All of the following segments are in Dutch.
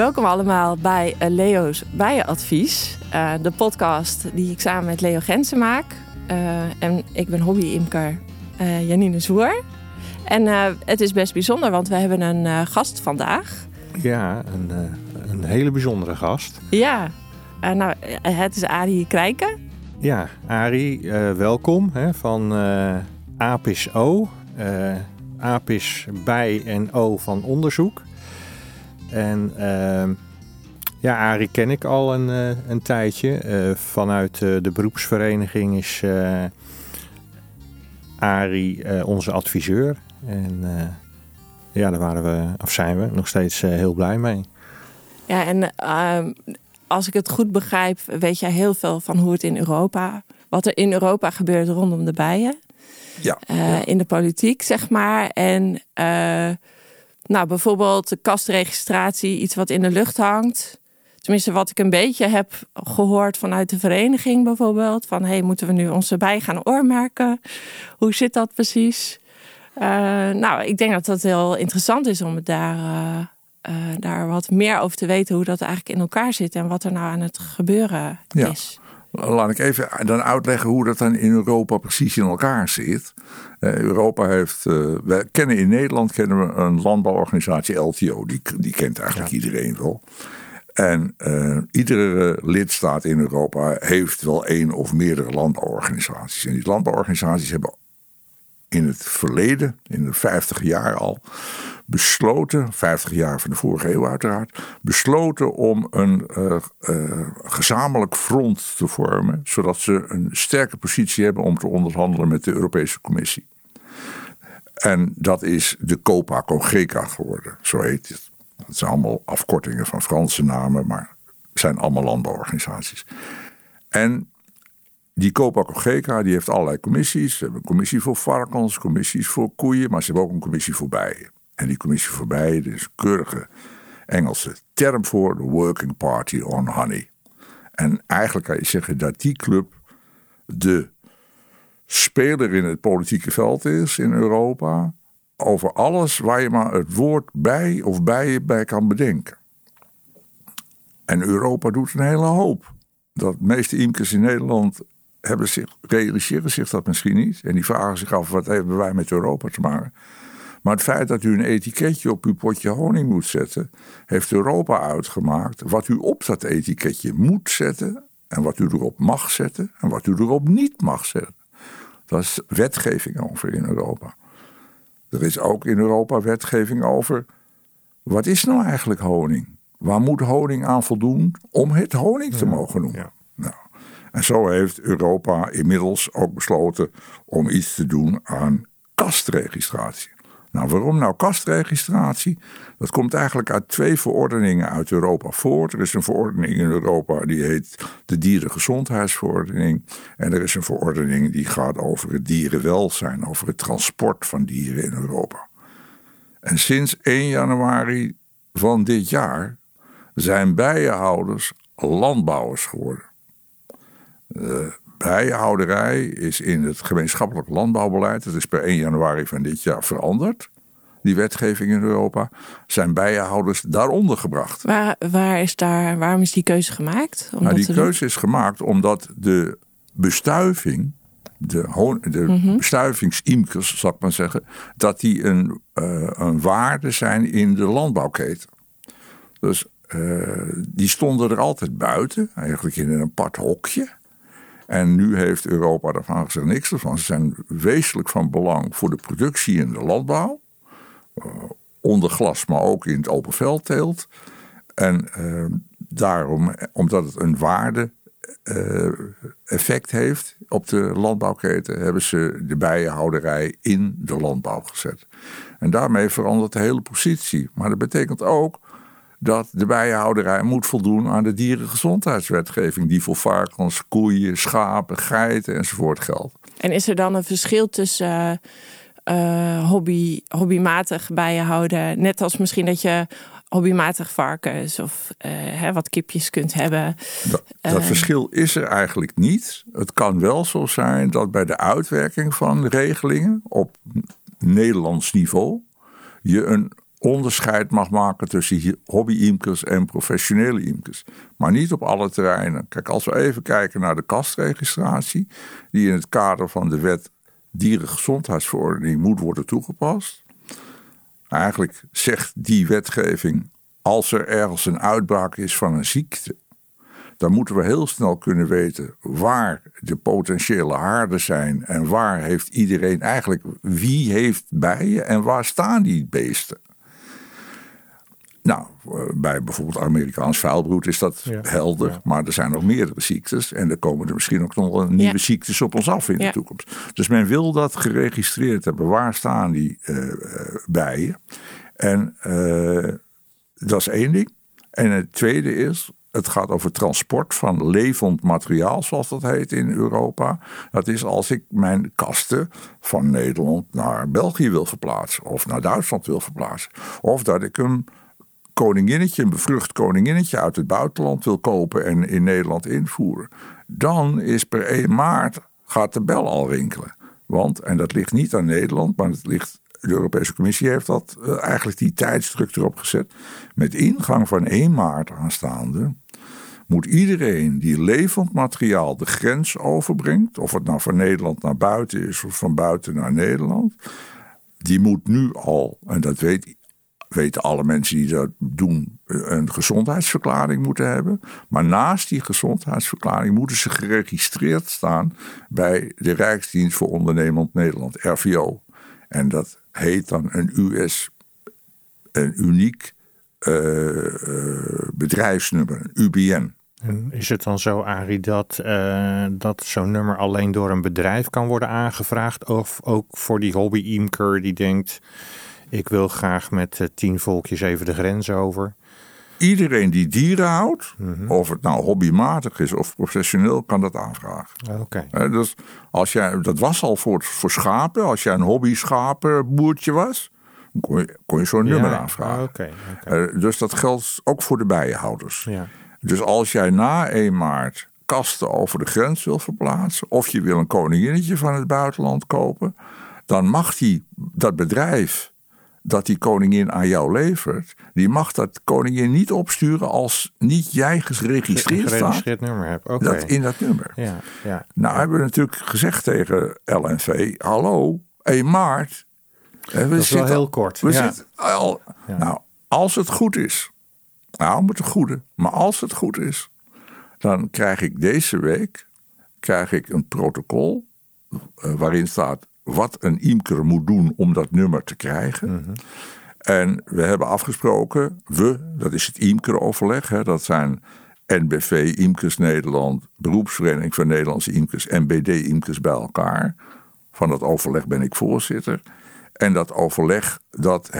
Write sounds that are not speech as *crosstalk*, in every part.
Welkom allemaal bij eh, Leo's Bijenadvies. Uh, de podcast die ik samen met Leo Gensen maak. Uh, en ik ben hobby-imker Janine Zwoer. En het is best bijzonder, want we hebben een gast vandaag. Ja, een, een hele bijzondere gast. Ja, nou, het is Arie Krijken. Ja, Arie, welkom hè, van Apis O. Apis bij en O van onderzoek. En uh, ja, Arie ken ik al een, uh, een tijdje. Uh, vanuit de beroepsvereniging is uh, Arie onze adviseur. En ja, daar waren we, of zijn we nog steeds heel blij mee. Ja, en ehm, als ik het goed begrijp, weet jij heel veel van hoe het in Europa, wat er in Europa gebeurt rondom de bijen. Ja. In de politiek, zeg maar. En nou, bijvoorbeeld de kastregistratie, iets wat in de lucht hangt. Tenminste, wat ik een beetje heb gehoord vanuit de vereniging bijvoorbeeld. Van, hey, moeten we nu onze bij gaan oormerken? Hoe zit dat precies? Uh, nou, ik denk dat dat heel interessant is om daar, uh, uh, daar wat meer over te weten. Hoe dat eigenlijk in elkaar zit en wat er nou aan het gebeuren is. Laat ik even dan uitleggen hoe dat dan in Europa precies in elkaar zit. Uh, Europa heeft, uh, wij kennen in Nederland kennen we een landbouworganisatie LTO, die, die kent eigenlijk iedereen wel. En uh, iedere lidstaat in Europa heeft wel één of meerdere landbouworganisaties. En die landbouworganisaties hebben in het verleden, in de 50 jaar al, besloten, 50 jaar van de vorige eeuw uiteraard, besloten om een uh, uh, gezamenlijk front te vormen, zodat ze een sterke positie hebben om te onderhandelen met de Europese Commissie. En dat is de Copa Cogeca geworden, zo heet het. Het zijn allemaal afkortingen van Franse namen, maar het zijn allemaal landbouworganisaties. En die Copa Cogeca die heeft allerlei commissies. Ze hebben een commissie voor varkens, commissies voor koeien, maar ze hebben ook een commissie voor bijen. En die commissie voor bijen, is een keurige Engelse term voor de Working Party on Honey. En eigenlijk kan je zeggen dat die club de speler in het politieke veld is in Europa. Over alles waar je maar het woord bij of bijen bij kan bedenken. En Europa doet een hele hoop. Dat meeste imkers in Nederland hebben zich, realiseren zich dat misschien niet. En die vragen zich af, wat hebben wij met Europa te maken? Maar het feit dat u een etiketje op uw potje honing moet zetten, heeft Europa uitgemaakt wat u op dat etiketje moet zetten en wat u erop mag zetten en wat u erop niet mag zetten. Dat is wetgeving over in Europa. Er is ook in Europa wetgeving over wat is nou eigenlijk honing? Waar moet honing aan voldoen om het honing te mogen noemen? Ja. En zo heeft Europa inmiddels ook besloten om iets te doen aan kastregistratie. Nou, waarom nou kastregistratie? Dat komt eigenlijk uit twee verordeningen uit Europa voort. Er is een verordening in Europa die heet de Dierengezondheidsverordening. En er is een verordening die gaat over het dierenwelzijn, over het transport van dieren in Europa. En sinds 1 januari van dit jaar zijn bijenhouders landbouwers geworden. De bijenhouderij is in het gemeenschappelijk landbouwbeleid, dat is per 1 januari van dit jaar veranderd. Die wetgeving in Europa zijn bijenhouders daaronder gebracht. Waar, waar is daar, waarom is die keuze gemaakt? nou, die keuze is gemaakt omdat de bestuiving, de, de mm bestuivingsimkers, zal ik maar zeggen, dat die een, uh, een waarde zijn in de landbouwketen. Dus uh, die stonden er altijd buiten, eigenlijk in een apart hokje. En nu heeft Europa daarvan gezegd niks ervan. Ze zijn wezenlijk van belang voor de productie in de landbouw. Uh, onder glas, maar ook in het open veldteelt. En uh, daarom, omdat het een waarde uh, effect heeft op de landbouwketen, hebben ze de bijenhouderij in de landbouw gezet. En daarmee verandert de hele positie. Maar dat betekent ook dat de bijenhouderij moet voldoen aan de dierengezondheidswetgeving, die voor varkens, koeien, schapen, geiten enzovoort geldt. En is er dan een verschil tussen uh, hobby, hobbymatig bijenhouden, net als misschien dat je hobbymatig varkens of uh, hè, wat kipjes kunt hebben. Dat, dat verschil is er eigenlijk niet. Het kan wel zo zijn dat bij de uitwerking van regelingen op Nederlands niveau je een onderscheid mag maken tussen hobby-imkers en professionele imkers. Maar niet op alle terreinen. Kijk, als we even kijken naar de kastregistratie, die in het kader van de wet dierengezondheidsverordening moet worden toegepast. Eigenlijk zegt die wetgeving, als er ergens een uitbraak is van een ziekte, dan moeten we heel snel kunnen weten waar de potentiële haarden zijn en waar heeft iedereen eigenlijk, wie heeft bijen en waar staan die beesten. Nou, eh, bij bijvoorbeeld Amerikaans vuilbroed is dat helder. Maar er zijn nog meerdere ziektes. En er komen er misschien ook nog nieuwe ziektes op ons af in de toekomst. Dus men wil dat geregistreerd hebben. Waar staan die uh, bijen? En dat is één ding. En het tweede is, het gaat over transport van levend materiaal, zoals dat heet in Europa. Dat is als ik mijn kasten van Nederland naar België wil verplaatsen. Of naar Duitsland wil verplaatsen. Of dat ik een koninginnetje, een bevrucht koninginnetje uit het buitenland wil kopen en in Nederland invoeren. Dan is per 1 maart gaat de bel al rinkelen. Want, en dat ligt niet aan Nederland, maar het ligt de Europese Commissie heeft dat eh, eigenlijk die tijdsdruk erop gezet. Met ingang van 1 maart aanstaande moet iedereen die levend materiaal de grens overbrengt, of het nou van Nederland naar buiten is of van buiten naar Nederland, die moet nu al, en dat weet, weten alle mensen die dat doen, een gezondheidsverklaring moeten hebben. Maar naast die gezondheidsverklaring moeten ze geregistreerd staan bij de Rijksdienst voor Ondernemend Nederland, RVO. En dat heet dan een US, een uniek uh, bedrijfsnummer, een UBN. Is het dan zo, Arie, dat, dat zo'n nummer alleen door een bedrijf kan worden aangevraagd? Of ook voor die hobby-imker die denkt, ik wil graag met tien volkjes even de grens over? Iedereen die dieren houdt, mhm. of het nou hobbymatig is of professioneel, kan dat aanvragen. Oké. dus als jij, dat was al voor, voor schapen. Als jij een hobby schapenboertje was, kon je, kon je zo'n nummer aanvragen. Oké. Eh, dus dat geldt ook voor de bijenhouders. Ja. Dus als jij na 1 maart kasten over de grens wil verplaatsen, of je wil een koninginnetje van het buitenland kopen, dan mag die, dat bedrijf dat die koningin aan jou levert, die mag dat koningin niet opsturen als niet jij geregistreerd, geregistreerd nummer hebt. Okay. Dat in dat nummer. Ja, ja. Nou hebben we natuurlijk gezegd tegen LNV, hallo, 1 maart. We dat is wel heel kort. We zitten al, Nou, als het goed is, nou moet het goede, maar als het goed is, dan krijg ik deze week krijg ik een protocol uh, waarin staat wat een imker moet doen om dat nummer te krijgen. Mhm. En we hebben afgesproken, we, dat is het imkeroverleg, hè, dat zijn NBV, Imkers Nederland, Beroepsvereniging van Nederlandse Imkers en BD Imkers bij elkaar. Van dat overleg ben ik voorzitter. En dat overleg dat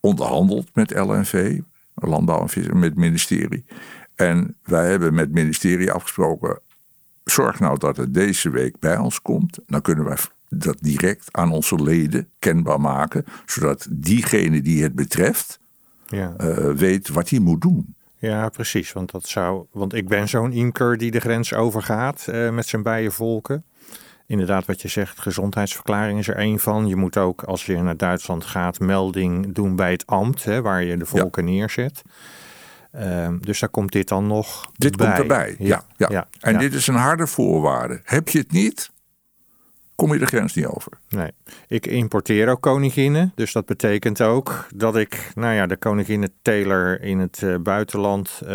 onderhandelt met LNV, Landbouw en met het ministerie. En wij hebben met het ministerie afgesproken, zorg nou dat het deze week bij ons komt. Dan kunnen wij dat direct aan onze leden kenbaar maken, zodat diegene die het betreft ja. Eh, weet wat hij moet doen. Ja, precies. Want, dat zou, want ik ben zo'n imker die de grens overgaat uh, met zijn bijenvolken. Inderdaad, wat je zegt, gezondheidsverklaring is er één van. Je moet ook, als je naar Duitsland gaat, melding doen bij het ambt, hè, waar je de volken neerzet. Ehm, dus daar komt dit dan nog Dit komt erbij, ja. ja, ja. En dit is een harde voorwaarde. Heb je het niet, kom je de grens niet over. Nee, ik importeer ook koninginnen. Dus dat betekent ook dat ik, nou ja, de koninginnen teler in het uh, buitenland, uh,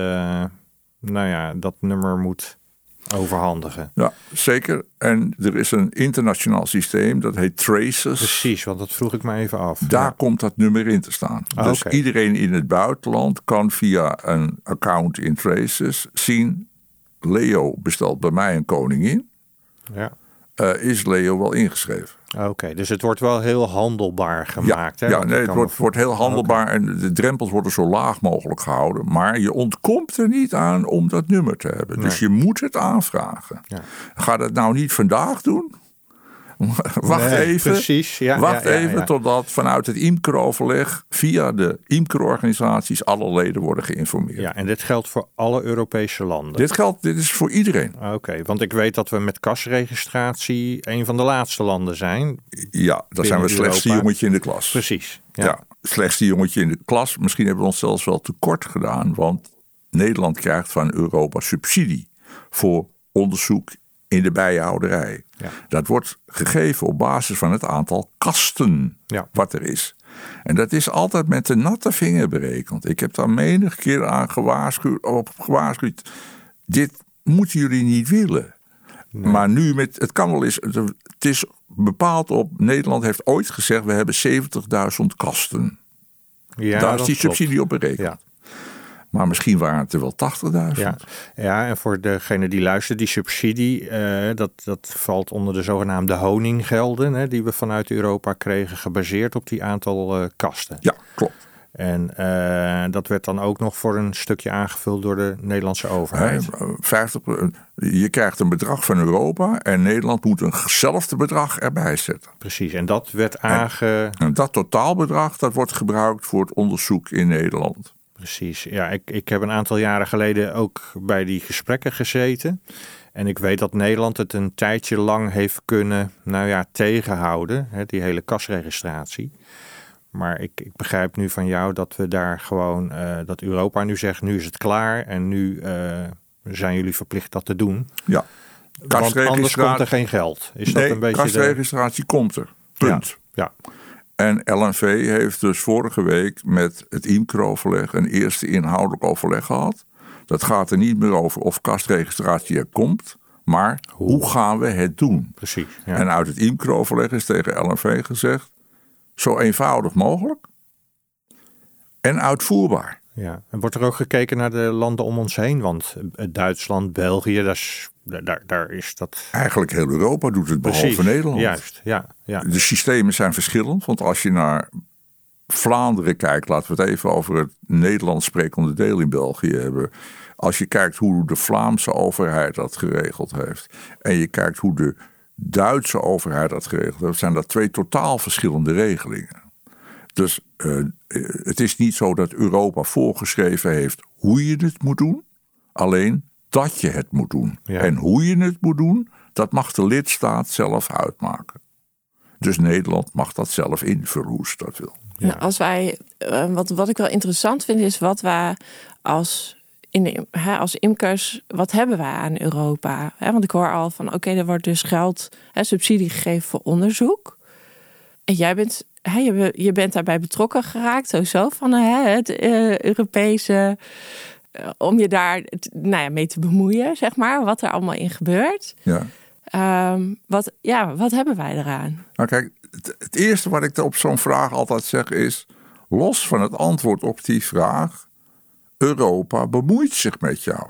nou ja, dat nummer moet overhandigen. Ja, zeker. En er is een internationaal systeem, dat heet Traces. Precies, want dat vroeg ik me even af. Daar komt dat nummer in te staan. Ah, dus iedereen in het buitenland kan via een account in Traces zien... Leo bestelt bij mij een koningin. Ja. Uh, is Leo wel ingeschreven. Oké, dus het wordt wel heel handelbaar gemaakt. Ja, hè? ja nee, het wordt, wordt, heel handelbaar en de drempels worden zo laag mogelijk gehouden. Maar je ontkomt er niet aan om dat nummer te hebben. Dus je moet het aanvragen. Ja. Ga dat nou niet vandaag doen. *laughs* wacht Nee, even. precies, ja, wacht ja, ja, even totdat vanuit het imkeroverleg via de imkerorganisaties alle leden worden geïnformeerd. Ja, en dit geldt voor alle Europese landen. Dit geldt, dit is voor iedereen. Oké, want ik weet dat we met kasregistratie een van de laatste landen zijn. Ja, dan zijn we het slechtste jongetje in de klas. Precies. Ja. Ja. slechtste jongetje in de klas. Misschien hebben we ons zelfs wel tekort gedaan, want Nederland krijgt van Europa subsidie voor onderzoek in de bijenhouderij. Ja. Dat wordt gegeven op basis van het aantal kasten Ja. wat er is. En dat is altijd met de natte vinger berekend. Ik heb daar menig keer aan gewaarschuwd, op gewaarschuwd. Dit moeten jullie niet willen. Maar nu met, het kan wel eens, het is bepaald op, Nederland heeft ooit gezegd, we hebben 70.000 kasten. Ja, Daar is die klopt. subsidie op berekend. Ja. Maar misschien waren het er wel 80.000. Ja. ja, en voor degene die luistert, die subsidie, eh, dat, dat valt onder de zogenaamde honinggelden, hè, die we vanuit Europa kregen, gebaseerd op die aantal eh, kasten. Ja, klopt. En eh, dat werd dan ook nog voor een stukje aangevuld door de Nederlandse overheid. 50, je krijgt een bedrag van Europa en Nederland moet eenzelfde bedrag erbij zetten. Precies, en dat werd aange... En dat totaalbedrag dat wordt gebruikt voor het onderzoek in Nederland. Precies, ja, ik, ik heb een aantal jaren geleden ook bij die gesprekken gezeten. En ik weet dat Nederland het een tijdje lang heeft kunnen, nou ja, tegenhouden, hè, die hele kasregistratie. Maar ik, ik begrijp nu van jou dat we daar gewoon, eh, dat Europa nu zegt, nu is het klaar en nu eh, zijn jullie verplicht dat te doen. Ja. Want anders komt er geen geld. Is dat een beetje de... kastregistratie komt er. Punt. Ja, En LNV heeft dus vorige week met het IMCRO-overleg een eerste inhoudelijk overleg gehad. Dat gaat er niet meer over of kastregistratie er komt, maar hoe gaan we het doen? precies. Ja. En uit het IMCRO-overleg is tegen LNV gezegd, zo eenvoudig mogelijk en uitvoerbaar. Ja, en wordt er ook gekeken naar de landen om ons heen? Want eh, Duitsland, België, daar is, daar, daar is dat Eigenlijk heel Europa doet het behalve precies. Nederland. Juist, ja, ja. De systemen zijn verschillend, want als je naar Vlaanderen kijkt, laten we het even over het Nederlands sprekende deel in België hebben. Als je kijkt hoe de Vlaamse overheid dat geregeld heeft en je kijkt hoe de Duitse overheid dat geregeld heeft, zijn dat twee totaal verschillende regelingen. Dus eh, het is niet zo dat Europa voorgeschreven heeft hoe je het moet doen, alleen dat je het moet doen. Ja. En hoe je het moet doen, dat mag de lidstaat zelf uitmaken. Dus Nederland mag dat zelf invullen hoe ze dat wil. Ja. Nou, als wij, eh, wat, wat ik wel interessant vind, is wat wij als, in de, hè, als imkers, wat hebben wij aan Europa? Hè, want ik hoor al van, oké, er wordt dus geld, hè, subsidie gegeven voor onderzoek. En jij bent, hè, je, be- je bent daarbij betrokken geraakt, sowieso van hè, het eh, Europese, eh, om je daar nou ja, mee te bemoeien, zeg maar, wat er allemaal in gebeurt. Ja. Ehm, wat, ja, wat hebben wij eraan? Nou kijk, het, het eerste wat ik op zo'n vraag altijd zeg is, los van het antwoord op die vraag, Europa bemoeit zich met jou.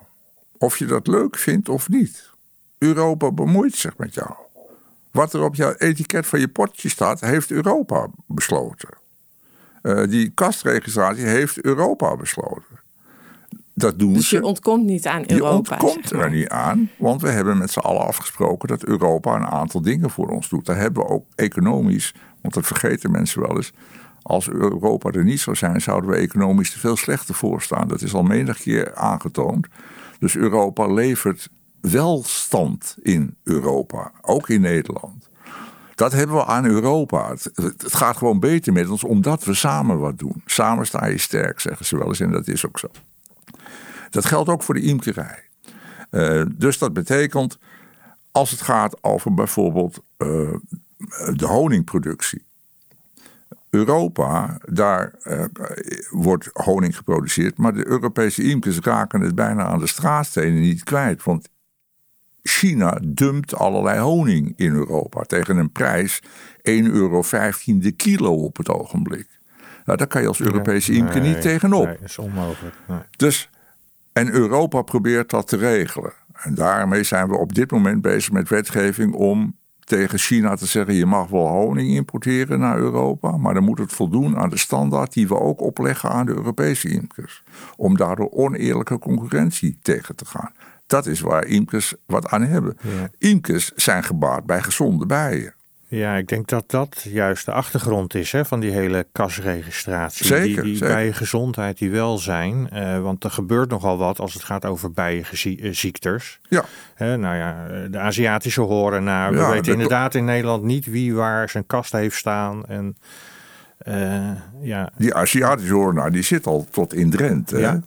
Of je dat leuk vindt of niet. Europa bemoeit zich met jou. Wat er op jouw etiket van je potje staat, heeft Europa besloten. Eh, die kastregistratie heeft Europa besloten. Dat doen Dus ze. je ontkomt niet aan Je Europa. ontkomt zeg maar. er niet aan, want we hebben met z'n allen afgesproken dat Europa een aantal dingen voor ons doet. Daar hebben we ook economisch, want dat vergeten mensen wel eens. Als Europa er niet zou zijn, zouden we economisch te veel slechter voor staan. Dat is al menig keer aangetoond. Dus Europa levert welstand in Europa, ook in Nederland. Dat hebben we aan Europa. Het, gaat gewoon beter met ons omdat we samen wat doen. Samen sta je sterk, zeggen ze wel eens, en dat is ook zo. Dat geldt ook voor de imkerij. Eh, dus dat betekent, als het gaat over bijvoorbeeld eh, de honingproductie. Europa, daar eh, wordt honing geproduceerd, maar de Europese imkers raken het bijna aan de straatstenen niet kwijt. Want China dumpt allerlei honing in Europa tegen een prijs 1,15 euro de kilo op het ogenblik. Nou, daar kan je als Europese imker Nee, niet tegenop. Nee, dat is onmogelijk. Nee. Dus, en Europa probeert dat te regelen. En daarmee zijn we op dit moment bezig met wetgeving om tegen China te zeggen: je mag wel honing importeren naar Europa, maar dan moet het voldoen aan de standaard die we ook opleggen aan de Europese imkers. Om daardoor oneerlijke concurrentie tegen te gaan. Dat is waar imkers wat aan hebben. Ja. Imkers zijn gebaat bij gezonde bijen. Ja, ik denk dat dat juist de achtergrond is hè, van die hele kasregistratie. Zeker, die, die zeker. bijengezondheid, die welzijn. Eh, want er gebeurt nogal wat als het gaat over bijenziektes. Ja, Hè, nou ja, de Aziatische horen. Nou, we Ja, weten de- inderdaad in Nederland niet wie waar zijn kast heeft staan. En eh, ja, die Aziatische hoornaar die zit al tot in Drenthe. ja.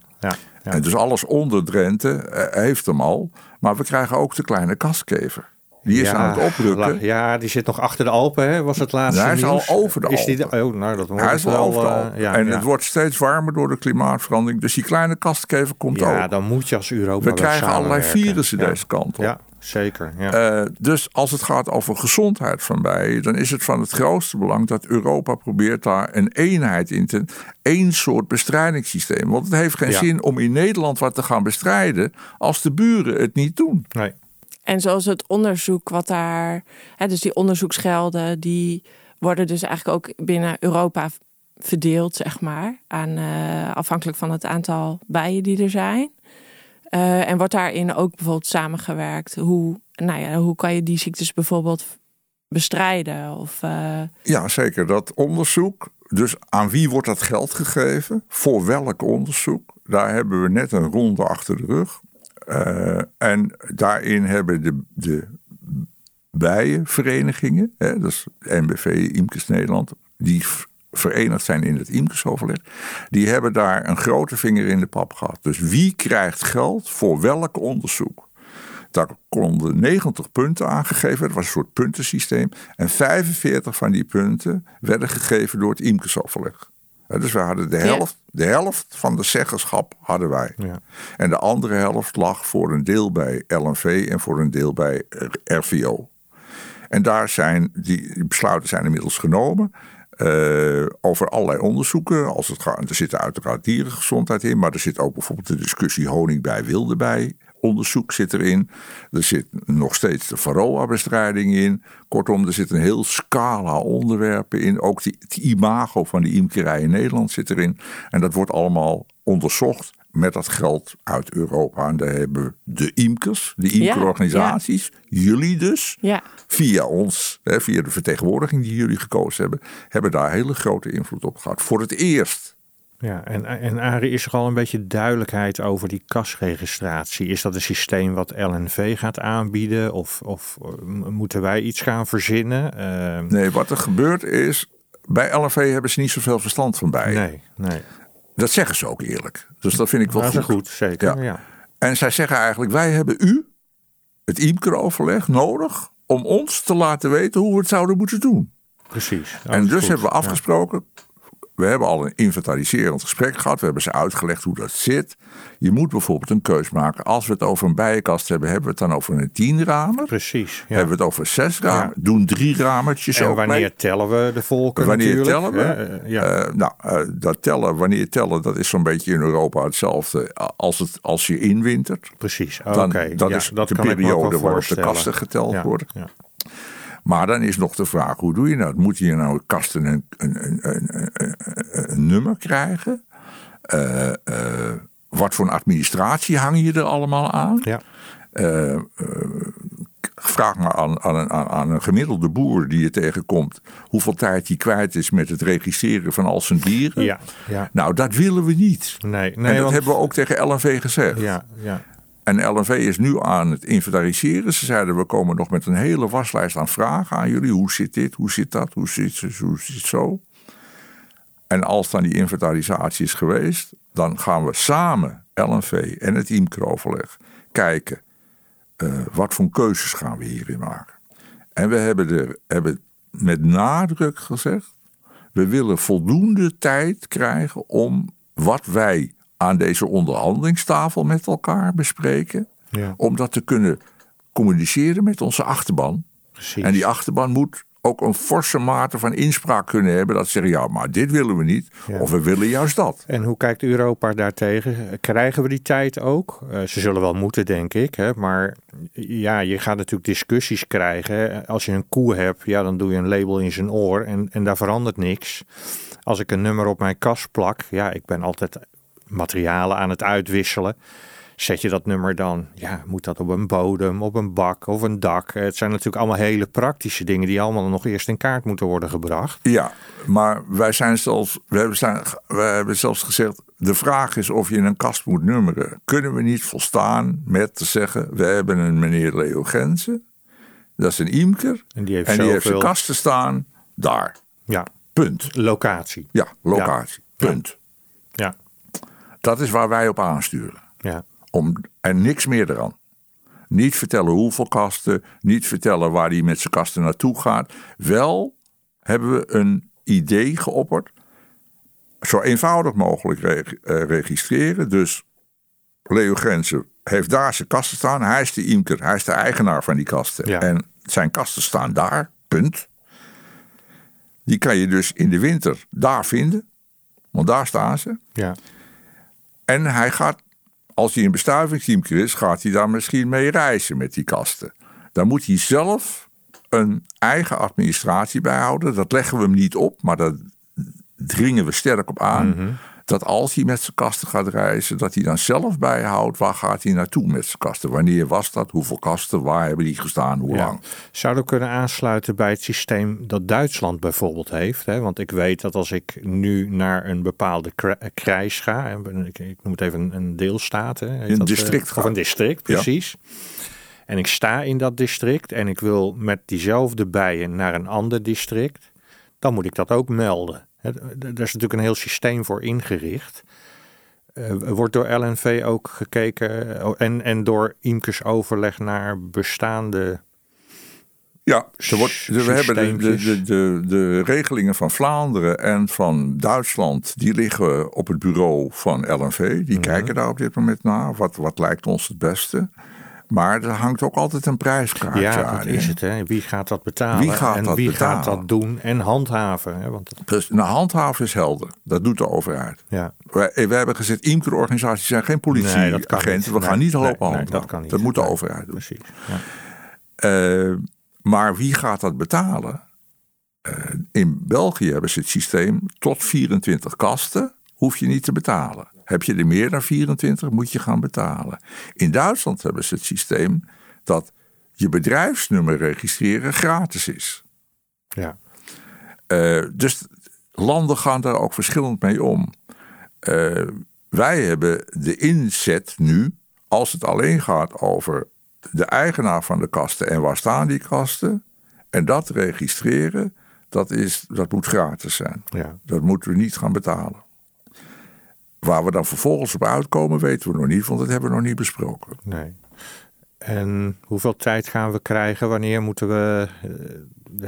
En dus alles onder Drenthe eh, heeft hem al. Maar we krijgen ook de kleine kastkever. Die is Ja, aan het oprukken. la- Ja, die zit nog achter de Alpen, hè? was het laatste hij is al over de is die Alpen. oh, nou, dat Hij is wel al over de eh, Alpen. ja, en ja. het wordt steeds warmer door de klimaatverandering. Dus die kleine kastkever komt Ja, ook. dan moet je als Europa We wel krijgen allerlei virussen ja. deze kant op. Ja, zeker. Ja. Eh, dus als het gaat over gezondheid van bijen, dan is het van het grootste belang dat Europa probeert daar een eenheid in te. één soort bestrijdingssysteem. Want het heeft geen Ja. zin om in Nederland wat te gaan bestrijden als de buren het niet doen. nee. En zoals het onderzoek wat daar, hè, dus die onderzoeksgelden, die worden dus eigenlijk ook binnen Europa verdeeld, zeg maar, aan, eh, afhankelijk van het aantal bijen die er zijn. Eh, en wordt daarin ook bijvoorbeeld samengewerkt. Hoe, nou ja, hoe kan je die ziektes bijvoorbeeld bestrijden? Of, eh, Ja, zeker. Dat onderzoek. Dus aan wie wordt dat geld gegeven? Voor welk onderzoek? Daar hebben we net een ronde achter de rug. Eh, en daarin hebben de, de bijenverenigingen, hè, dat is NBV, Imkes Nederland, die verenigd zijn in het Imkesoverleg, die hebben daar een grote vinger in de pap gehad. Dus wie krijgt geld voor welk onderzoek? Daar konden 90 punten aangegeven. Het was een soort puntensysteem. En 45 van die punten werden gegeven door het IMKES-overleg. Dus we hadden de helft, de helft van de zeggenschap hadden wij. Ja. En de andere helft lag voor een deel bij LNV en voor een deel bij RVO. En daar zijn die die besluiten zijn inmiddels genomen. eh, over allerlei onderzoeken. Als het gaat, er zit uiteraard dierengezondheid in, maar er zit ook bijvoorbeeld de discussie honing bij wilde bij. Onderzoek zit erin. Er zit nog steeds de varroa-bestrijding in. Kortom, er zit een heel scala onderwerpen in. Ook die, het imago van die imkerij in Nederland zit erin. En dat wordt allemaal onderzocht met dat geld uit Europa. En daar hebben de imkers, de imkerorganisaties, jullie dus, ja. via ons, hè, via de vertegenwoordiging die jullie gekozen hebben, hebben daar hele grote invloed op gehad. Voor het eerst. Ja, en, en Arie, is er al een beetje duidelijkheid over die kasregistratie? Is dat een systeem wat LNV gaat aanbieden? Of, of eh, moeten wij iets gaan verzinnen? Eh, Nee, wat er gebeurt is, bij LNV hebben ze niet zoveel verstand van bij. nee, nee. Dat zeggen ze ook eerlijk. Dus dat vind ik wel Dat is goed. goed, zeker. Ja. Ja. En zij zeggen eigenlijk, wij hebben u, het IMKER-overleg, nodig om ons te laten weten hoe we het zouden moeten doen. Precies. En dus goed. hebben we afgesproken. We hebben al een inventariserend gesprek gehad. We hebben ze uitgelegd hoe dat zit. Je moet bijvoorbeeld een keus maken. Als we het over een bijenkast hebben, hebben we het dan over een tien ramer? Precies. Ja. Hebben we het over zes ramen? Ja. Doen drie ramertjes en ook wanneer mee? tellen we de volken Wanneer natuurlijk? tellen we? hè? Eh, ja. Eh, nou, eh, dat tellen, wanneer tellen, dat is zo'n beetje in Europa hetzelfde als, het, als je inwintert. Precies. Dan, Oké. dat ja, is dat de periode waarop de kasten geteld Ja, worden. Maar dan is nog de vraag, hoe doe je dat? Moet je nou kasten een, een, een, een, nummer krijgen? Eh, eh, wat voor een administratie hang je er allemaal aan? Ja. Eh, vraag maar aan, aan, een, aan, aan een gemiddelde boer die je tegenkomt... hoeveel tijd hij kwijt is met het registreren van al zijn dieren. Ja, ja. Nou, dat willen we niet. Nee, nee en dat want- hebben we ook tegen LNV gezegd. Ja, ja. En LNV is nu aan het inventariseren. Ze zeiden, we komen nog met een hele waslijst aan vragen aan jullie. Hoe zit dit? Hoe zit dat? Hoe zit, hoe zit zo? En als dan die inventarisatie is geweest... dan gaan we samen, LNV en het IMCRO-overleg... kijken, eh, wat voor keuzes gaan we hierin maken. En we hebben, er, hebben met nadruk gezegd... we willen voldoende tijd krijgen om wat wij aan deze onderhandelingstafel met elkaar bespreken... Ja. om dat te kunnen communiceren met onze achterban. Precies. En die achterban moet ook een forse mate van inspraak kunnen hebben. Dat ze zeggen, ja, maar dit willen we niet. Ja. Of we willen juist dat. En hoe kijkt Europa daartegen? Krijgen we die tijd ook? Eh, ze zullen wel moeten, denk ik. Hè? Maar ja, je gaat natuurlijk discussies krijgen. hè. Als je een koe hebt, ja, dan doe je een label in zijn oor en, en daar verandert niks. Als ik een nummer op mijn kast plak, ja, ik ben altijd materialen aan het uitwisselen. Zet je dat nummer dan, ja, moet dat op een bodem, op een bak of een dak? Het zijn natuurlijk allemaal hele praktische dingen die allemaal nog eerst in kaart moeten worden gebracht. Ja, maar wij zijn zelfs, we hebben, zijn, we hebben zelfs gezegd, de vraag is of je een kast moet nummeren. Kunnen we niet volstaan met te zeggen, we hebben een meneer Leo Gensen, dat is een imker, En die heeft en die heeft zijn kasten staan daar. Ja, Punt. locatie. Ja, locatie. Punt. Dat is waar wij op aansturen. ja, Om, en niks meer eraan. Niet vertellen hoeveel kasten, niet vertellen waar hij met zijn kasten naartoe gaat. Wel hebben we een idee geopperd. Zo eenvoudig mogelijk eh, registreren. Dus Leo Grenzen heeft daar zijn kasten staan. Hij is de imker, hij is de eigenaar van die kasten. Ja. En zijn kasten staan daar, punt. Die kan je dus in de winter daar vinden. Want daar staan ze. ja. En hij gaat, als hij een bestuivingsteamker is, gaat hij daar misschien mee reizen met die kasten. Dan moet hij zelf een eigen administratie bijhouden. Dat leggen we hem niet op, maar daar dringen we sterk op aan. Dat als hij met zijn kasten gaat reizen, dat hij dan zelf bijhoudt waar gaat hij naartoe met zijn kasten. Wanneer was dat? Hoeveel kasten? Waar hebben die gestaan? Hoe Ja. lang? Zouden we kunnen aansluiten bij het systeem dat Duitsland bijvoorbeeld heeft. Hè? Want ik weet dat als ik nu naar een bepaalde kra- krijs ga, ik, ik noem het even een, deelstaat. Hè, heet Een dat, eh, district Of een district, Ja. precies. En ik sta in dat district en ik wil met diezelfde bijen naar een ander district. Dan moet ik dat ook melden. Hè, Daar is natuurlijk een heel systeem voor ingericht. Eh, wordt door LNV ook gekeken eh, en, en door imkersoverleg naar bestaande Ja, er wordt, we hebben de, de, de, de regelingen van Vlaanderen en van Duitsland, die liggen op het bureau van LNV. Die kijken daar op dit moment naar. Wat, wat lijkt ons het beste? Maar er hangt ook altijd een prijskaartje Ja, aan. dat hè? is het. Hè. Wie gaat dat betalen? Wie gaat en dat wie betalen? gaat dat doen en handhaven? Hè? Want het- Dus nou, handhaven is helder. Dat doet de overheid. ja, Wij, wij hebben gezegd, imkerorganisaties zijn geen dat politieagenten. We gaan Nee, niet lopen nee, handhaven. dat kan niet. Dat moet de overheid doen. precies. Ja. Eh, maar wie gaat dat betalen? Eh, in België hebben ze het systeem tot 24 kasten hoef je niet te betalen. Heb je er meer dan 24 moet je gaan betalen. In Duitsland hebben ze het systeem dat je bedrijfsnummer registreren gratis is. Ja. Eh, dus landen gaan daar ook verschillend mee om. Eh, wij hebben de inzet nu, als het alleen gaat over de eigenaar van de kasten en waar staan die kasten, en dat registreren, dat, is, dat moet gratis zijn. Ja. Dat moeten we niet gaan betalen. Waar we dan vervolgens op uitkomen, weten we nog niet, want dat hebben we nog niet besproken. Nee. En hoeveel tijd gaan we krijgen? Wanneer moeten we. eh,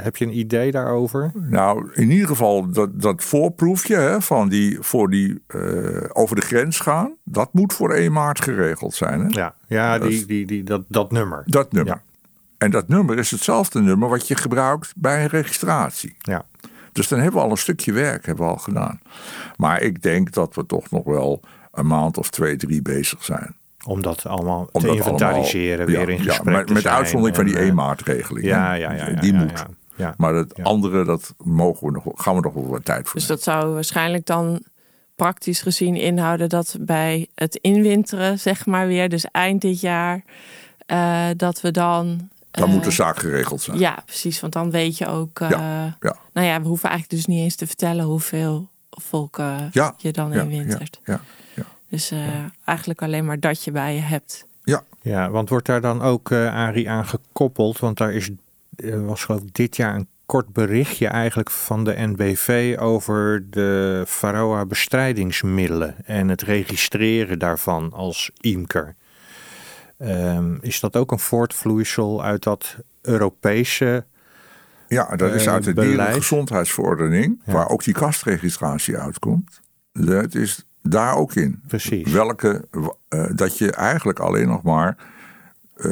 heb je een idee daarover? Nou, in ieder geval dat, dat voorproefje hè, van die, voor die eh, over de grens gaan, dat moet voor 1 maart geregeld zijn. Hè? Ja, ja Dat die, die, die, dat, dat nummer. Dat nummer. Ja. En dat nummer is hetzelfde nummer wat je gebruikt bij een registratie. Ja. Dus dan hebben we al een stukje werk hebben we al gedaan. Maar ik denk dat we toch nog wel een maand of twee, drie bezig zijn. Om dat allemaal Om te dat inventariseren, allemaal- weer ja, in ja, gesprek met, te met zijn uitzondering van die eh, 1 maatregeling. Ja, ja, ja, ja, die ja, moet. ja. Ja. Maar het Ja. andere, dat mogen we nog, gaan we nog wel wat tijd voor Dus nemen. dat zou waarschijnlijk dan praktisch gezien inhouden dat bij het inwinteren, zeg maar weer, dus eind dit jaar, eh, dat we dan. Dan eh, moet de zaak geregeld zijn. Ja, precies. Want dan weet je ook. eh, Ja, ja. Nou ja, we hoeven eigenlijk dus niet eens te vertellen hoeveel volk eh, Ja, je dan ja, inwintert. Ja, ja, Dus eh, eigenlijk alleen maar dat je bij je hebt. ja. Ja, want wordt daar dan ook, eh Arie, aan gekoppeld? Want daar is, er was geloof ik dit jaar een kort berichtje eigenlijk van de NBV over de Varroa bestrijdingsmiddelen en het registreren daarvan als imker. Ehm, is dat ook een voortvloeisel uit dat Europese? Ja, dat is uit de beleid. dierengezondheidsverordening, Ja. waar ook die kastregistratie uitkomt. Dat is daar ook in. Precies. Welke, eh, dat je eigenlijk alleen nog maar eh,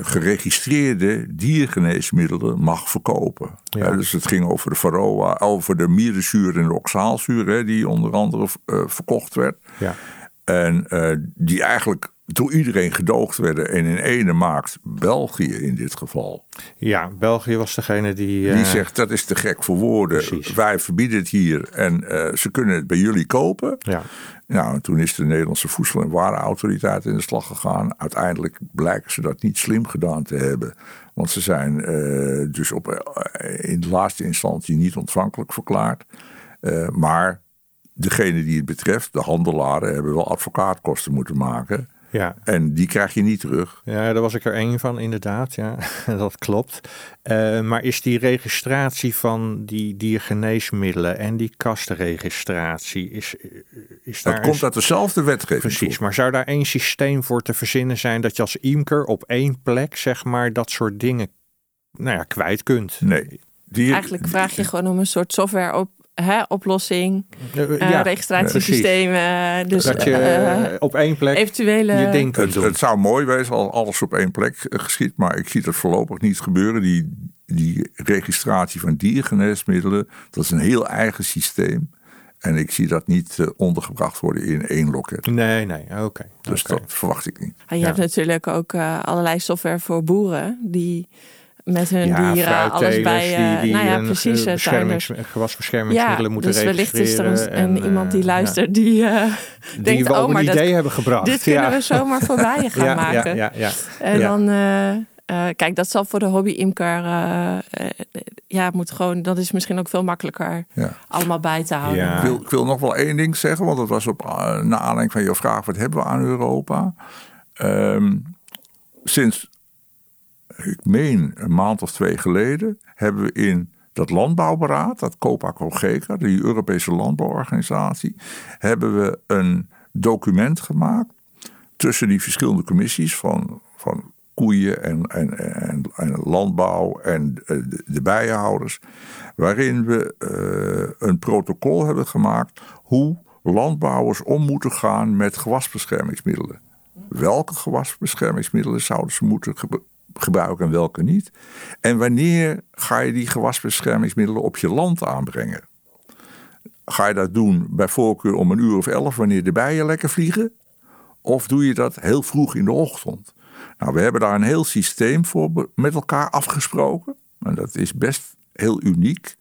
geregistreerde diergeneesmiddelen mag verkopen. Ja. Dus het ging over de varroa, over de mierenzuur en de oxaalzuur, hè, die onder andere eh, verkocht werd. Ja. En die eigenlijk door iedereen gedoogd werden. En in ene maakt België in dit geval. Ja, België was degene die... Die eh, zegt dat is te gek voor woorden. Precies. Wij verbieden het hier en eh, ze kunnen het bij jullie kopen. Ja, Nou, en toen is de Nederlandse Voedsel- en Warenautoriteit in de slag gegaan. Uiteindelijk blijken ze dat niet slim gedaan te hebben. Want ze zijn eh, dus op, in de laatste instantie niet ontvankelijk verklaard. Maar degene die het betreft, de handelaren, hebben wel advocaatkosten moeten maken. Ja. En die krijg je niet terug. Ja, daar was ik er één van, inderdaad. Ja, *laughs* dat klopt. Eh, maar is die registratie van die diergeneesmiddelen en die kastenregistratie, is, is daar Dat komt uit dezelfde wetgeving. Precies, maar zou daar één systeem voor te verzinnen zijn dat je als imker op één plek, zeg maar, dat soort dingen nou ja, kwijt kunt? Nee. Die, Eigenlijk vraag je gewoon om een soort software op, hè, oplossing, ja, eh, dus Dat je eh, op één plek eventuele. je ding kunt Het, doen. het zou mooi wezen als alles op één plek eh, geschiet, maar ik zie dat voorlopig niet gebeuren. Die, die registratie van diergeneesmiddelen, dat is een heel eigen systeem. En ik zie dat niet ondergebracht worden in één loket. Nee, nee, oké. Dus dat verwacht ik niet. En je Ja. hebt natuurlijk ook allerlei software voor boeren die met hun Ja, dieren alles bij. eh, die, die nou ja, een, precies. eh, eh, tuinders. gewasbeschermingsmiddelen Ja, moeten dus wellicht is er een, en, iemand die eh, luistert die eh, ja, die denkt, wel oh, een maar dat, idee hebben gebracht. dit kunnen we zomaar voorbij je *laughs* gaan ja, maken. Ja, ja, ja. En Ja. dan, eh, eh, kijk, dat zal voor de hobby-imker, eh, eh, ja, moet gewoon, dat is misschien ook veel makkelijker Ja. allemaal bij te houden. Ja. Ik, wil, ik wil nog wel één ding zeggen, want dat was op uh, naar aanleiding van jouw vraag: wat hebben we aan Europa? Ehm, sinds, ik meen, een maand of twee geleden, hebben we in dat landbouwberaad, dat Copa Cogeca, die Europese landbouworganisatie, hebben we een document gemaakt tussen die verschillende commissies van, van koeien en, en, en, landbouw en de, de bijenhouders. Waarin we eh, een protocol hebben gemaakt hoe landbouwers om moeten gaan met gewasbeschermingsmiddelen. Welke gewasbeschermingsmiddelen zouden ze moeten gebruiken en welke niet? En wanneer ga je die gewasbeschermingsmiddelen op je land aanbrengen? Ga je dat doen bij voorkeur om een uur of elf wanneer de bijen lekker vliegen? Of doe je dat heel vroeg in de ochtend? Nou, we hebben daar een heel systeem voor met elkaar afgesproken. En dat is best heel uniek.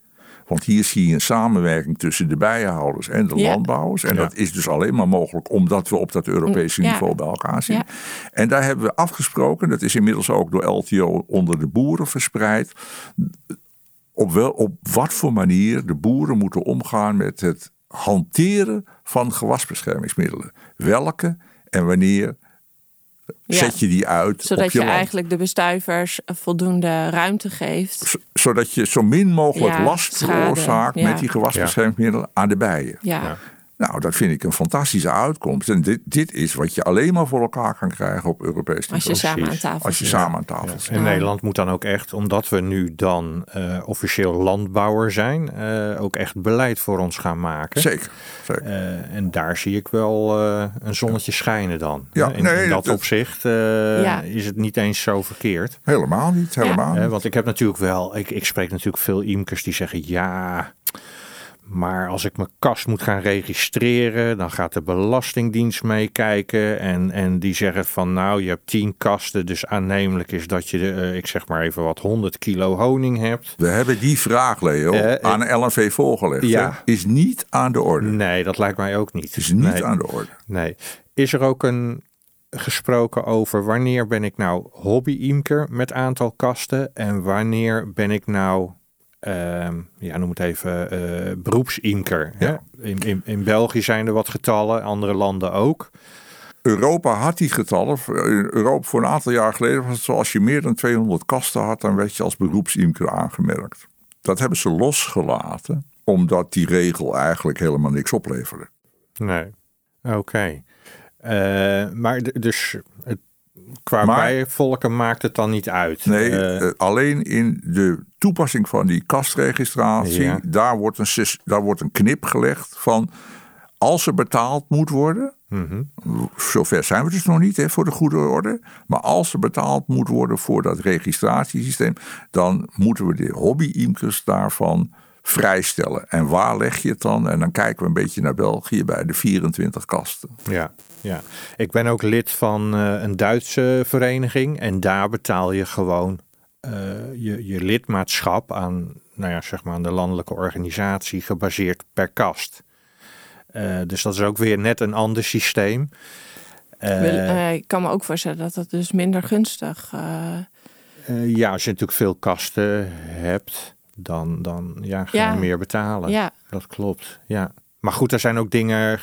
Want hier zie je een samenwerking tussen de bijenhouders en de Ja. landbouwers. En Ja. dat is dus alleen maar mogelijk omdat we op dat Europese Ja. niveau bij elkaar zitten. Ja. En daar hebben we afgesproken, dat is inmiddels ook door LTO onder de boeren verspreid. Op, wel, op wat voor manier de boeren moeten omgaan met het hanteren van gewasbeschermingsmiddelen. Welke en wanneer Ja. zet je die uit Zodat op je, je, land. eigenlijk de bestuivers voldoende ruimte geeft. Z- Zodat je zo min mogelijk Ja, last schade, veroorzaakt ja. met die gewasbeschermingsmiddelen aan de bijen. Ja, Ja. Nou, dat vind ik een fantastische uitkomst. En dit, dit is wat je alleen maar voor elkaar kan krijgen op Europees niveau. als je samen aan tafel Als je zit. samen aan tafel zit. En Nederland moet dan ook echt, omdat we nu dan eh, officieel landbouwer zijn, eh, ook echt beleid voor ons gaan maken. Zeker. zeker. Eh, en daar zie ik wel eh, een zonnetje schijnen dan. Ja, in, nee, in dat dat- opzicht eh, Ja. is het niet eens zo verkeerd. Helemaal niet. Helemaal Hè, niet. want ik heb natuurlijk wel, ik, ik spreek natuurlijk veel imkers die zeggen ja. Maar als ik mijn kast moet gaan registreren, dan gaat de Belastingdienst meekijken. En, en die zeggen van nou, je hebt tien kasten, dus aannemelijk is dat je, eh, ik zeg maar even wat, 100 kilo honing hebt. We hebben die vraag, Leo, Eh, eh, aan LNV voorgelegd. Ja. Is niet aan de orde. Nee, dat lijkt mij ook niet. Is niet nee, aan de orde. nee. Is er ook een gesproken over wanneer ben ik nou hobby-imker met aantal kasten en wanneer ben ik nou, ja, noem het even, eh beroepsimker. Ja. In, in, in België zijn er wat getallen, andere landen ook. Europa had die getallen. In Europa voor een aantal jaar geleden was het zo. Als je meer dan 200 kasten had, dan werd je als beroepsimker aangemerkt. Dat hebben ze losgelaten, omdat die regel eigenlijk helemaal niks opleverde. Nee. Oké. Eh, maar dus het, qua Maar- bijvolken maakt het dan niet uit. Nee, Eh, eh, alleen in de toepassing van die kastregistratie, Ja. daar, wordt een, daar wordt een knip gelegd van als er betaald moet worden. mhm. Zover zijn we dus nog niet hè, voor de goede orde. Maar als er betaald moet worden voor dat registratiesysteem, dan moeten we de hobby-imkers daarvan vrijstellen. En waar leg je het dan? En dan kijken we een beetje naar België bij de 24 kasten. Ja. Ja. Ik ben ook lid van eh, een Duitse vereniging en daar betaal je gewoon eh, je, je lidmaatschap aan, nou ja, zeg maar aan de landelijke organisatie gebaseerd per kast. Eh, dus dat is ook weer net een ander systeem. Ik kan me ook voorstellen dat dat dus minder gunstig... Eh, ja, als je natuurlijk veel kasten hebt, dan, dan ja, ga je Ja. meer betalen. ja, Dat klopt, ja. Maar goed, er zijn ook dingen...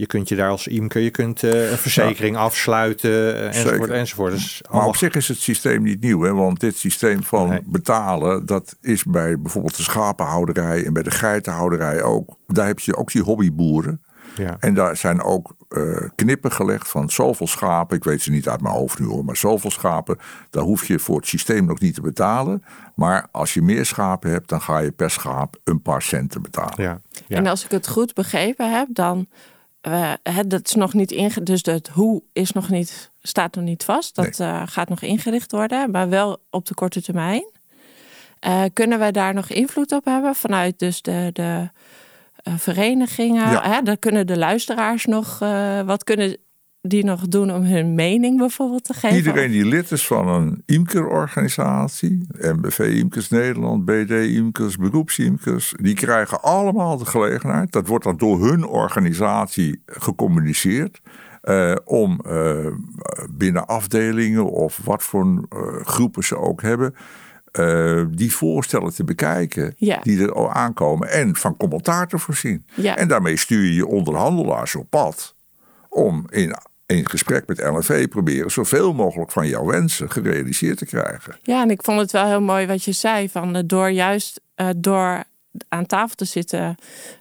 Je kunt je daar als imker, je kunt eh, een verzekering afsluiten, eh, enzovoort, Zeker. enzovoort. Dus Maar op zich is het systeem niet nieuw. Hè? Want dit systeem van Nee. betalen, dat is bij bijvoorbeeld de schapenhouderij en bij de geitenhouderij ook. Daar heb je ook die hobbyboeren. ja. En daar zijn ook eh, knippen gelegd van zoveel schapen. Ik weet ze niet uit mijn hoofd nu hoor, maar zoveel schapen. Daar hoef je voor het systeem nog niet te betalen. Maar als je meer schapen hebt, dan ga je per schaap een paar centen betalen. Ja, ja. En als ik het goed begrepen heb, dan het, dat is nog niet inge, dus het hoe is nog niet, staat nog niet vast. Dat eh, gaat nog ingericht worden, maar wel op de korte termijn. Eh, kunnen wij daar nog invloed op hebben vanuit dus de, de eh, verenigingen? Ja. Hè, dan kunnen de luisteraars nog wat kunnen die nog doen om hun mening bijvoorbeeld te geven? Iedereen die lid is van een imkerorganisatie, MBV Imkers Nederland, BD Imkers, beroepsimkers, die krijgen allemaal de gelegenheid, dat wordt dan door hun organisatie gecommuniceerd, eh, om eh, binnen afdelingen of wat voor eh, groepen ze ook hebben, eh, die voorstellen te bekijken Ja. die er al aankomen en van commentaar te voorzien. Ja. En daarmee stuur je je onderhandelaars op pad om in, in gesprek met LNV proberen zoveel mogelijk van jouw wensen gerealiseerd te krijgen. Ja, en ik vond het wel heel mooi wat je zei. Van eh, door juist eh, door aan tafel te zitten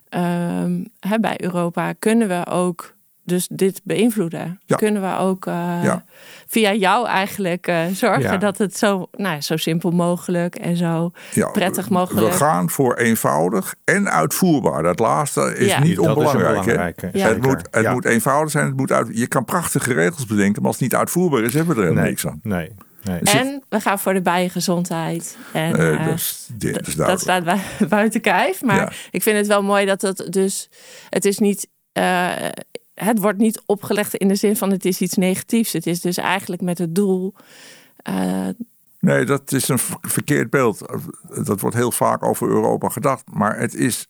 ehm, bij Europa, kunnen we ook dus dit beïnvloeden. Ja. Kunnen we ook eh, Ja. via jou eigenlijk eh, zorgen Ja. dat het zo, nou, ja, zo simpel mogelijk en zo Ja, prettig mogelijk. We gaan voor eenvoudig en uitvoerbaar. Dat laatste is Ja. niet dat onbelangrijk. Het, moet, het Ja. moet eenvoudig zijn. Het moet uit, je kan prachtige regels bedenken, maar als het niet uitvoerbaar is, hebben we er helemaal nee, niks aan. nee, nee. En we gaan voor de bijengezondheid. En, Eh, dat, is, dit is dat staat bui- *laughs* buiten kijf. Maar Ja. ik vind het wel mooi dat het dus. Het is niet. eh, het wordt niet opgelegd in de zin van het is iets negatiefs. Het is dus eigenlijk met het doel. eh, Nee, dat is een ver- verkeerd beeld. Dat wordt heel vaak over Europa gedacht. Maar het is,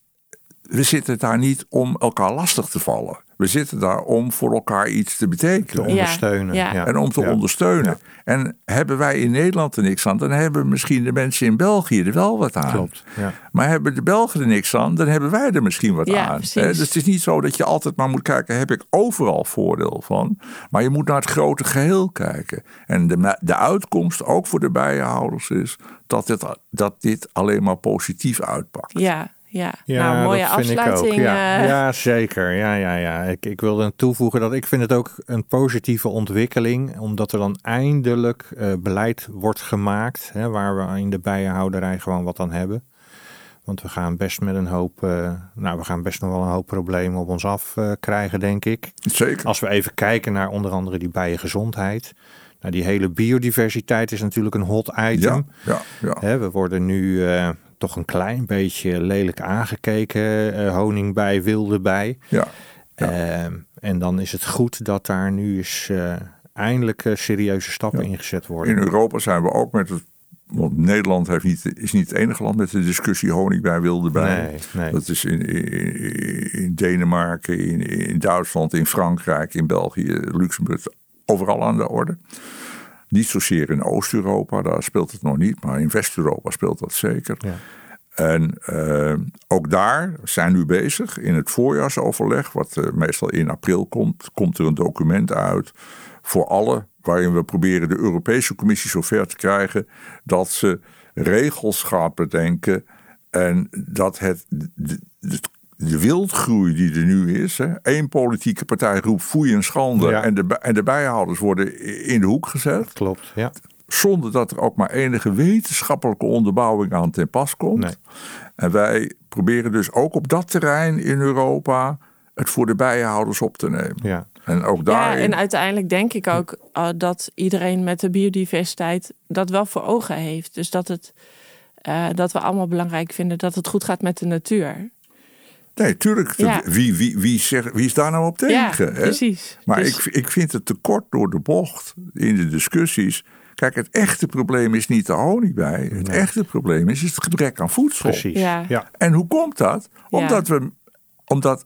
we zitten daar niet om elkaar lastig te vallen. We zitten daar om voor elkaar iets te te betekenen. ondersteunen. ja. Ja. En om te Ja. ondersteunen. En hebben wij in Nederland er niks aan, dan hebben misschien de mensen in België er wel wat aan. Klopt. Ja. Maar hebben de Belgen er niks aan, dan hebben wij er misschien wat Ja, aan. precies. Dus het is niet zo dat je altijd maar moet kijken, heb ik overal voordeel van? Maar je moet naar het grote geheel kijken. En de, de uitkomst, ook voor de bijenhouders, is dat dit, dat dit alleen maar positief uitpakt. ja, ja. Ja, nou, mooie dat vind afsluiting. Ik ook. Ja, eh, ja zeker. Ja, ja, ja. Ik, ik wilde aan toevoegen dat ik vind het ook een positieve ontwikkeling. Omdat er dan eindelijk eh, beleid wordt gemaakt. Hè, waar we in de bijenhouderij gewoon wat aan hebben. Want we gaan best met een hoop, eh, nou we gaan best nog wel een hoop problemen op ons af eh, krijgen, denk ik. Zeker. Als we even kijken naar onder andere die bijengezondheid. Nou, die hele biodiversiteit is natuurlijk een hot item. Ja, ja, ja. Hè, we worden nu eh, toch een klein beetje lelijk aangekeken. eh, honing bij, wilde bij. ja. Ehm, en dan is het goed dat daar nu eens eh, eindelijk eh, serieuze stappen ingezet worden. In Europa zijn we ook met het. Want Nederland heeft niet, is niet het enige land met de discussie honing bij wilde bij. Nee, nee. Dat is in, in, in Denemarken, in, in Duitsland, in Frankrijk, in België, Luxemburg, overal aan de orde. Niet zozeer in Oost-Europa, daar speelt het nog niet, maar in West-Europa speelt dat zeker. Ja. En eh, ook daar zijn we nu bezig in het voorjaarsoverleg, wat eh, meestal in april komt, komt er een document uit voor alle, waarin we proberen de Europese Commissie zover te krijgen dat ze regels gaat bedenken en dat het, de, wildgroei die er nu is, hè, één politieke partij roept foei en schande Ja. en, de, en de bijhouders worden in de hoek gezet Klopt, ja. zonder dat er ook maar enige wetenschappelijke onderbouwing aan ten pas komt. Nee. En wij proberen dus ook op dat terrein in Europa het voor de bijenhouders op te nemen. ja. En ook Ja, daarin. en uiteindelijk denk ik ook eh, dat iedereen met de biodiversiteit dat wel voor ogen heeft. Dus dat, het, eh, dat we allemaal belangrijk vinden dat het goed gaat met de natuur. Nee, tuurlijk. Ja. Wie, wie, wie, zegt, wie is daar nou op Ja, tegen? hè? precies. Maar Dus- ik, ik vind het te kort door de bocht in de discussies. Kijk, het echte probleem is niet de honingbij. Het echte probleem is, is het gebrek aan voedsel. Precies. Ja. ja. En hoe komt dat? Omdat, we, omdat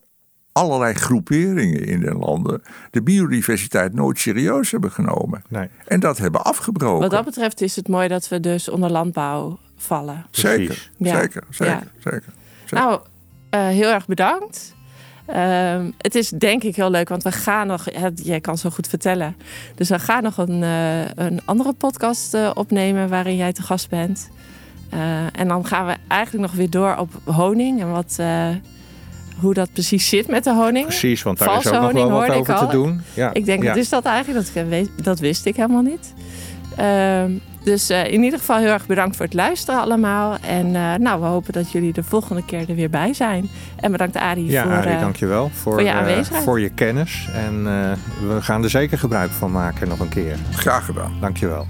allerlei groeperingen in de landen de biodiversiteit nooit serieus hebben genomen. Nee. En dat hebben afgebroken. Wat dat betreft is het mooi dat we dus onder landbouw vallen. Zeker. Ja. zeker, zeker, Ja. zeker. Zeker. Nou, eh, heel erg bedankt. Ehm, het is denk ik heel leuk, want we gaan nog... ja, jij kan zo goed vertellen. Dus we gaan nog een, eh, een andere podcast eh, opnemen... waarin jij te gast bent. En dan gaan we eigenlijk nog weer door op honing... en wat, hoe dat precies zit met de honing. Precies, want daar Valse is ook nog wel wat over te doen. Ja. Ik denk, ja. wat is dat eigenlijk? Dat, ik dat wist ik helemaal niet. Dus eh, in ieder geval heel erg bedankt voor het luisteren allemaal. En eh, nou, we hopen dat jullie de volgende keer er weer bij zijn. En bedankt Arie Ja, voor... Arie, eh, dankjewel voor, voor je eh, aanwezigheid. voor je kennis. En eh, we gaan er zeker gebruik van maken nog een keer. Graag gedaan. Dankjewel.